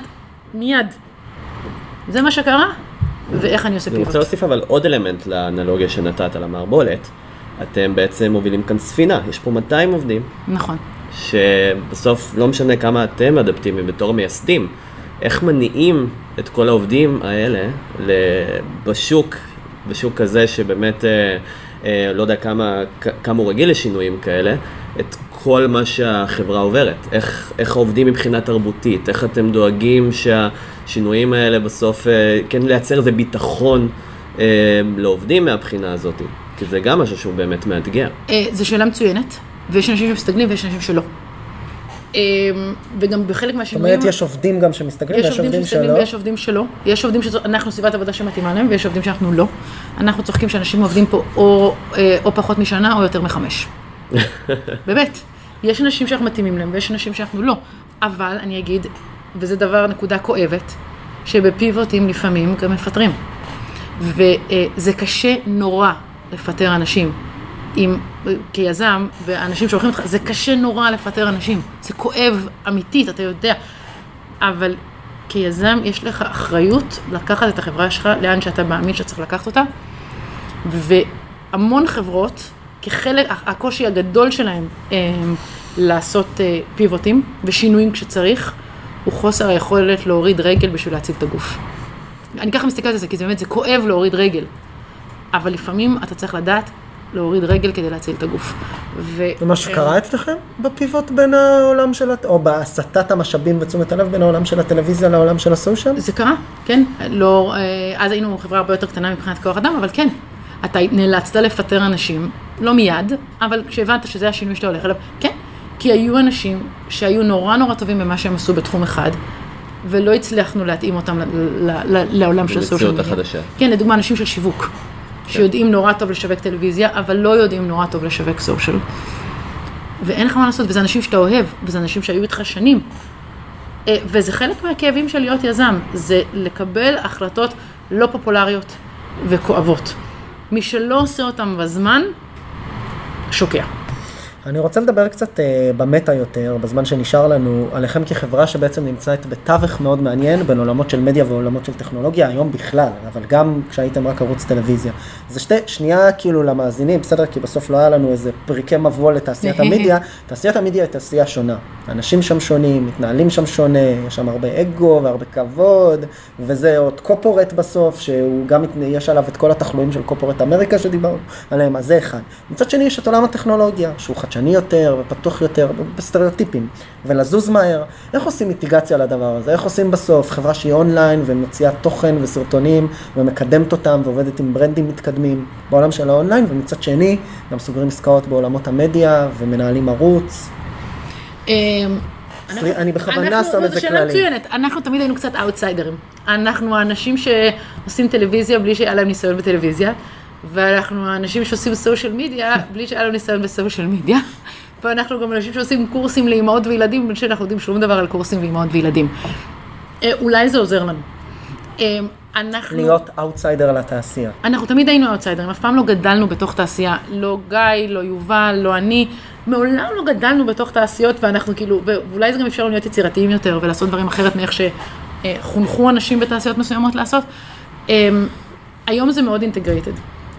מיד, זה מה שקרה, ואיך אני עושה אני רוצה פיבוט. להוסיף אבל עוד אלמנט לאנלוגיה שנתת על המערבולת. אתם בעצם מובילים כאן ספינה, יש פה 200 עובדים, נכון. שבסוף לא משנה כמה אתם אדפטיביים בתור מייסדים, איך מניעים את כל העובדים האלה בשוק, בשוק כזה שבאמת, אה, אה, לא יודע כמה, כמה הוא רגיל לשינויים כאלה, את כל מה שהחברה עוברת, איך, איך העובדים מבחינה תרבותית, איך אתם דואגים שהשינויים האלה בסוף, אה, כן לייצר איזה ביטחון אה, לעובדים מהבחינה הזאת, כי זה גם משהו שהוא באמת מאתגר. אה, זו שאלה מצוינת, ויש אנשים שמסתגלים ויש אנשים שלא. אה, וגם בחלק זאת מהשינויים... אומרת, יש עובדים גם שמסתכלים, יש ויש עובדים עובדים שמסתגלים שלא. ויש עובדים שלא. יש עובדים שאנחנו סביבת עבודה שמתאימה להם, ויש עובדים שאנחנו לא. אנחנו צוחקים שאנשים עובדים פה או, אה, או פחות משנה או יותר מחמש. באמת. יש אנשים שאנחנו מתאימים להם ויש אנשים שאנחנו לא. אבל אני אגיד, וזה דבר, נקודה כואבת, שבפיבוטים לפעמים גם מפטרים. וזה קשה נורא לפטר אנשים. עם, כיזם, ואנשים שהולכים איתך, זה קשה נורא לפטר אנשים. זה כואב אמיתית, אתה יודע. אבל כיזם יש לך אחריות לקחת את החברה שלך לאן שאתה מאמין שצריך לקחת אותה. והמון חברות, כחלק, הקושי הגדול שלהם אה, לעשות אה, פיבוטים ושינויים כשצריך, הוא חוסר היכולת להוריד רגל בשביל להציל את הגוף. אני ככה מסתכלת על זה, כי זה באמת, זה כואב להוריד רגל. אבל לפעמים אתה צריך לדעת להוריד רגל כדי להציל את הגוף. ו... זה מה שקרה אצלכם בפיבוט בין העולם של, או בהסטת המשאבים ותשומת הלב בין העולם של הטלוויזיה לעולם של הסושיאל? זה קרה, כן. לא, אה, אז היינו חברה הרבה יותר קטנה מבחינת כוח אדם, אבל כן. אתה נאלצת לפטר אנשים, לא מיד, אבל כשהבנת שזה השינוי שאתה הולך אליו, כן. כי היו אנשים שהיו נורא נורא טובים במה שהם עשו בתחום אחד, ולא הצלחנו להתאים אותם ל- ל- ל- לעולם של סושיאל מדיה. החדשה. כן, לדוגמה אנשים של שיווק, שיודעים נורא טוב לשווק טלוויזיה, אבל לא יודעים נורא טוב לשווק סושיאל. ואין לך מה לעשות, וזה אנשים שאתה אוהב, וזה אנשים שהיו איתך שנים. אה, וזה חלק מהכאבים של להיות יזם, זה לקבל החלטות לא פופולריות וכואבות. מי שלא עושה אותם בזמן, शुक्रिया। אני רוצה לדבר קצת uh, במטה יותר, בזמן שנשאר לנו, עליכם כחברה שבעצם נמצאת בתווך מאוד מעניין בין עולמות של מדיה ועולמות של טכנולוגיה, היום בכלל, אבל גם כשהייתם רק ערוץ טלוויזיה. זה שתי, שנייה כאילו למאזינים, בסדר? כי בסוף לא היה לנו איזה פריקי מבוא לתעשיית המדיה. תעשיית המדיה היא תעשייה שונה. אנשים שם שונים, מתנהלים שם שונה, יש שם הרבה אגו והרבה כבוד, וזה עוד קופורט בסוף, שהוא גם, יש עליו את כל התחלואים של קופורט אמריקה שדיברנו עליהם, אז זה אחד. מצד שני יש את עולם הטכנולוגיה, שהוא חדשני יותר ופתוח יותר, בסטריאוטיפים, ולזוז מהר. איך עושים מיטיגציה לדבר הזה? איך עושים בסוף חברה שהיא אונליין ומוציאה תוכן וסרטונים ומקדמת אותם ועובדת עם ברנדים מתקדמים בעולם של האונליין, ומצד שני גם סוגרים עסקאות בעולמות המדיה ומנהלים ערוץ. סלי- אני בכוונה שם את זה כללי. מצוינת, אנחנו תמיד היינו קצת אאוטסיידרים. אנחנו האנשים שעושים טלוויזיה בלי שהיה להם ניסיון בטלוויזיה, ואנחנו האנשים שעושים social media בלי שהיה להם ניסיון ב social media, ואנחנו גם אנשים שעושים קורסים לאימהות וילדים בלי שאנחנו יודעים שום דבר על קורסים ואימהות וילדים. אה, אולי זה עוזר לנו. אה, אנחנו... להיות אאוטסיידר לתעשייה. אנחנו תמיד היינו אאוטסיידרים, אף פעם לא גדלנו בתוך תעשייה. לא גיא, לא יובל, לא אני. מעולם לא גדלנו בתוך תעשיות, ואנחנו כאילו, ואולי זה גם אפשר לנו להיות יצירתיים יותר ולעשות דברים אחרת מאיך שחונכו אנשים בתעשיות מסוימות לעשות. אמ, היום זה מאוד אינטגרייטד,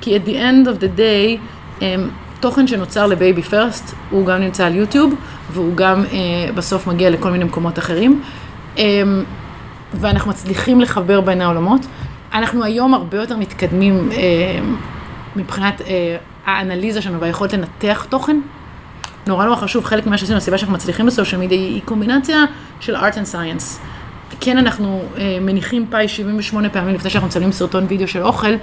כי at the end of the day, אמ, תוכן שנוצר לבייבי פרסט, הוא גם נמצא על יוטיוב, והוא גם אה, בסוף מגיע לכל מיני מקומות אחרים. אמ, ואנחנו מצליחים לחבר בין העולמות. אנחנו היום הרבה יותר מתקדמים אה, מבחינת אה, האנליזה שלנו והיכולת לנתח תוכן. נורא נורא חשוב, חלק ממה שעשינו, הסיבה שאנחנו מצליחים בסושיאל מדיה היא קומבינציה של art and science. כן, אנחנו אה, מניחים פאי 78 פעמים לפני שאנחנו מצלמים סרטון וידאו של אוכל,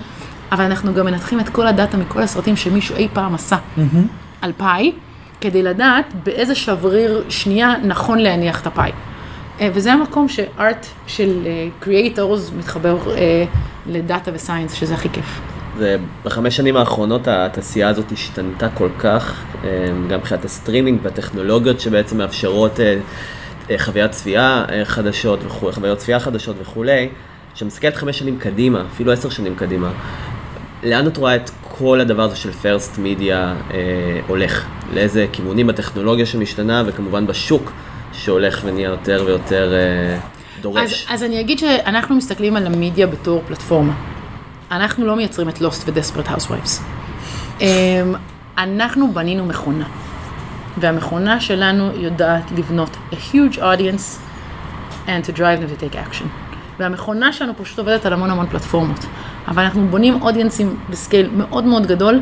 אבל אנחנו גם מנתחים את כל הדאטה מכל הסרטים שמישהו אי פעם עשה. על פאי, כדי לדעת באיזה שבריר שנייה נכון להניח את הפאי. אה, וזה המקום ש art של creators מתחבר אה, לדאטה ו science, שזה הכי כיף. זה בחמש שנים האחרונות התעשייה הזאת השתנתה כל כך, אה, גם מבחינת הסטרימינג והטכנולוגיות שבעצם מאפשרות אה, אה, חוויית צפייה אה, חדשות וכו', חוויות צפייה חדשות וכולי, שמסתכלת חמש שנים קדימה, אפילו עשר שנים קדימה. לאן את רואה את כל הדבר הזה של First Media אה, הולך? לאיזה כיוונים בטכנולוגיה שמשתנה וכמובן בשוק שהולך ונהיה יותר ויותר אה, דורש? אז, אז אני אגיד שאנחנו מסתכלים על המדיה בתור פלטפורמה. אנחנו לא מייצרים את ו-Desperate Housewives. Um, אנחנו בנינו מכונה, והמכונה שלנו יודעת לבנות a huge audience and to drive them to take action. והמכונה שלנו פשוט עובדת על המון המון פלטפורמות. אבל אנחנו בונים אודיינסים בסקייל מאוד מאוד גדול,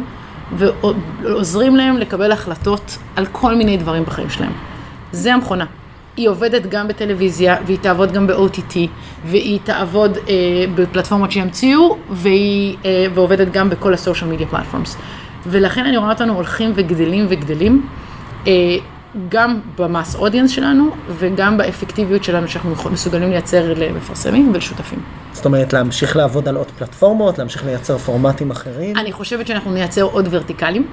ועוזרים להם לקבל החלטות על כל מיני דברים בחיים שלהם. זה המכונה. היא עובדת גם בטלוויזיה, והיא תעבוד גם ב-OTT, והיא תעבוד אה, בפלטפורמות שימציאו, והיא אה, ועובדת גם בכל הסושיאל מדיה פלטפורמס. ולכן אני רואה אותנו הולכים וגדלים וגדלים, אה, גם במאס אודיאנס שלנו, וגם באפקטיביות שלנו שאנחנו מסוגלים לייצר למפרסמים ולשותפים. זאת אומרת, להמשיך לעבוד על עוד פלטפורמות, להמשיך לייצר פורמטים אחרים? אני חושבת שאנחנו נייצר עוד ורטיקלים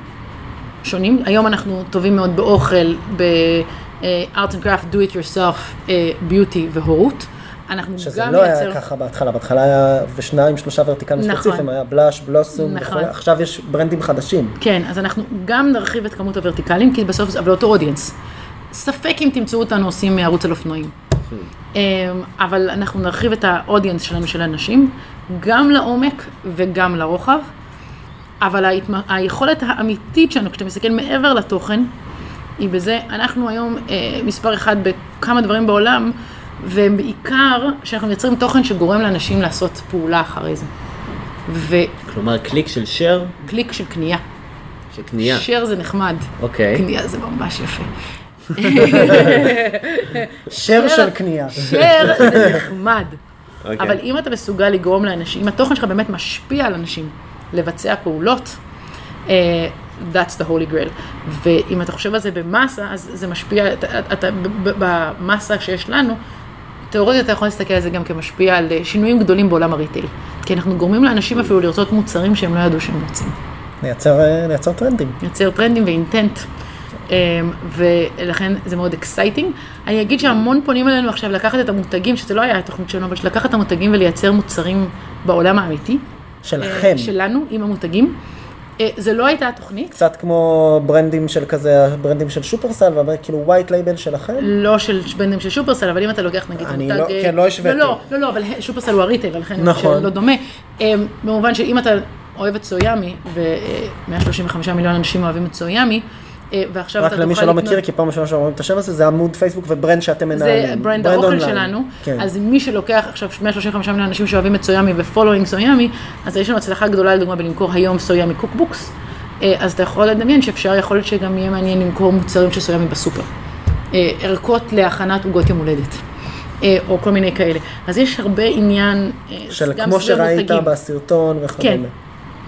שונים. היום אנחנו טובים מאוד באוכל, ב-art and craft, do it yourself, ביוטי והורות. אנחנו שזה גם לא נייצר... היה ככה בהתחלה, בהתחלה היה ושניים, שלושה ורטיקלים נכון. ספציפיים, היה בלאש, בלוסום, נכון. וכולי. עכשיו יש ברנדים חדשים. כן, אז אנחנו גם נרחיב את כמות הוורטיקלים, כי בסוף זה אבל אותו אודיאנס. ספק אם תמצאו אותנו עושים ערוץ על אופנועים. אמ, אבל אנחנו נרחיב את האודיאנס שלנו של אנשים, גם לעומק וגם לרוחב. אבל ההתמ... היכולת האמיתית שלנו, כשאתה מסתכל מעבר לתוכן, היא בזה, אנחנו היום אה, מספר אחד בכמה דברים בעולם, ובעיקר שאנחנו מייצרים תוכן שגורם לאנשים לעשות פעולה אחרי זה. וקליק כלומר, קליק של share, של קנייה. של קנייה. share זה נחמד, אוקיי. קנייה זה ממש יפה. שר של קנייה. share זה נחמד. אוקיי. אבל אם אתה מסוגל לגרום לאנשים, אם התוכן שלך באמת משפיע על אנשים לבצע פעולות, אה, that's the holy grail. ואם אתה חושב על זה במסה, אז זה משפיע, אתה, אתה, ב- ב- במסה שיש לנו, תיאורטית אתה יכול להסתכל על זה גם כמשפיע על אה, שינויים גדולים בעולם ה retail. כי אנחנו גורמים לאנשים אפילו לרצות מוצרים שהם לא ידעו שהם רוצים. לייצר אה, לייצר טרנדים. לייצר טרנדים ו intent. אמ, ולכן זה מאוד exciting. אני אגיד שהמון פונים אלינו עכשיו לקחת את המותגים, שזה לא היה התוכנית שלנו, אבל לקחת את המותגים ולייצר מוצרים בעולם האמיתי. שלכם. אה, שלנו, עם המותגים. אה, זה לא הייתה התוכנית, קצת כמו brand ים של כזה, brand ים של שופרסל, ואומר כאילו white label שלכם. לא של brand ים של שופרסל, אבל אם אתה לוקח נגיד אני מותג... לא- אה, כן, לא השוויתי. לא, לא, לא, אבל שופרסל הוא ה retail, לכן נכון. לא דומה. אה, במובן שאם אתה אוהב את So Yummy, ו-135 מיליון אנשים אוהבים את So Yummy, ועכשיו רק אתה תוכל למי לקנות... שלא מכיר, כי פעם ראשונה שאומרים את השם הזה, זה עמוד פייסבוק ו brand שאתם מנהלים. זה brand האוכל. שלנו, כן. אז מי שלוקח עכשיו 135 מיליון אנשים שאוהבים את So Yummy ו following So Yummy, אז יש לנו הצלחה גדולה לדוגמה בלמכור היום So Yummy cookbooks, אה, אז אתה יכול לדמיין שאפשר, יכול להיות שגם יהיה מעניין למכור מוצרים של So Yummy בסופר. אה, ערכות להכנת עוגות יום הולדת, אה, או כל מיני כאלה. אז יש הרבה עניין, אה, של גם כמו שראית מותגים. בסרטון כן, וכדומה.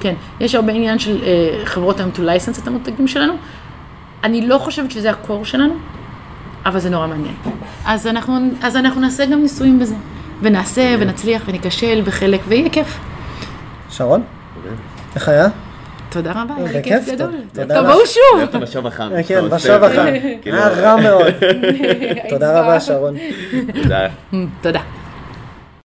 כן. יש הרבה עניין של אה, חברות היום to license את המותגים שלנו. אני לא חושבת שזה הקור שלנו, אבל זה נורא מעניין. אז אנחנו, אז אנחנו נעשה גם ניסויים בזה. ונעשה, ונצליח, וניכשל, וחלק, ויהיה כיף. שרון? איך היה? תודה רבה, היה כיף. גדול. תודה תבואו. שוב. בשוב החם. אה, כן, בשוב החם. כאילו, היה רע מאוד. תודה רבה, שרון. תודה. תודה.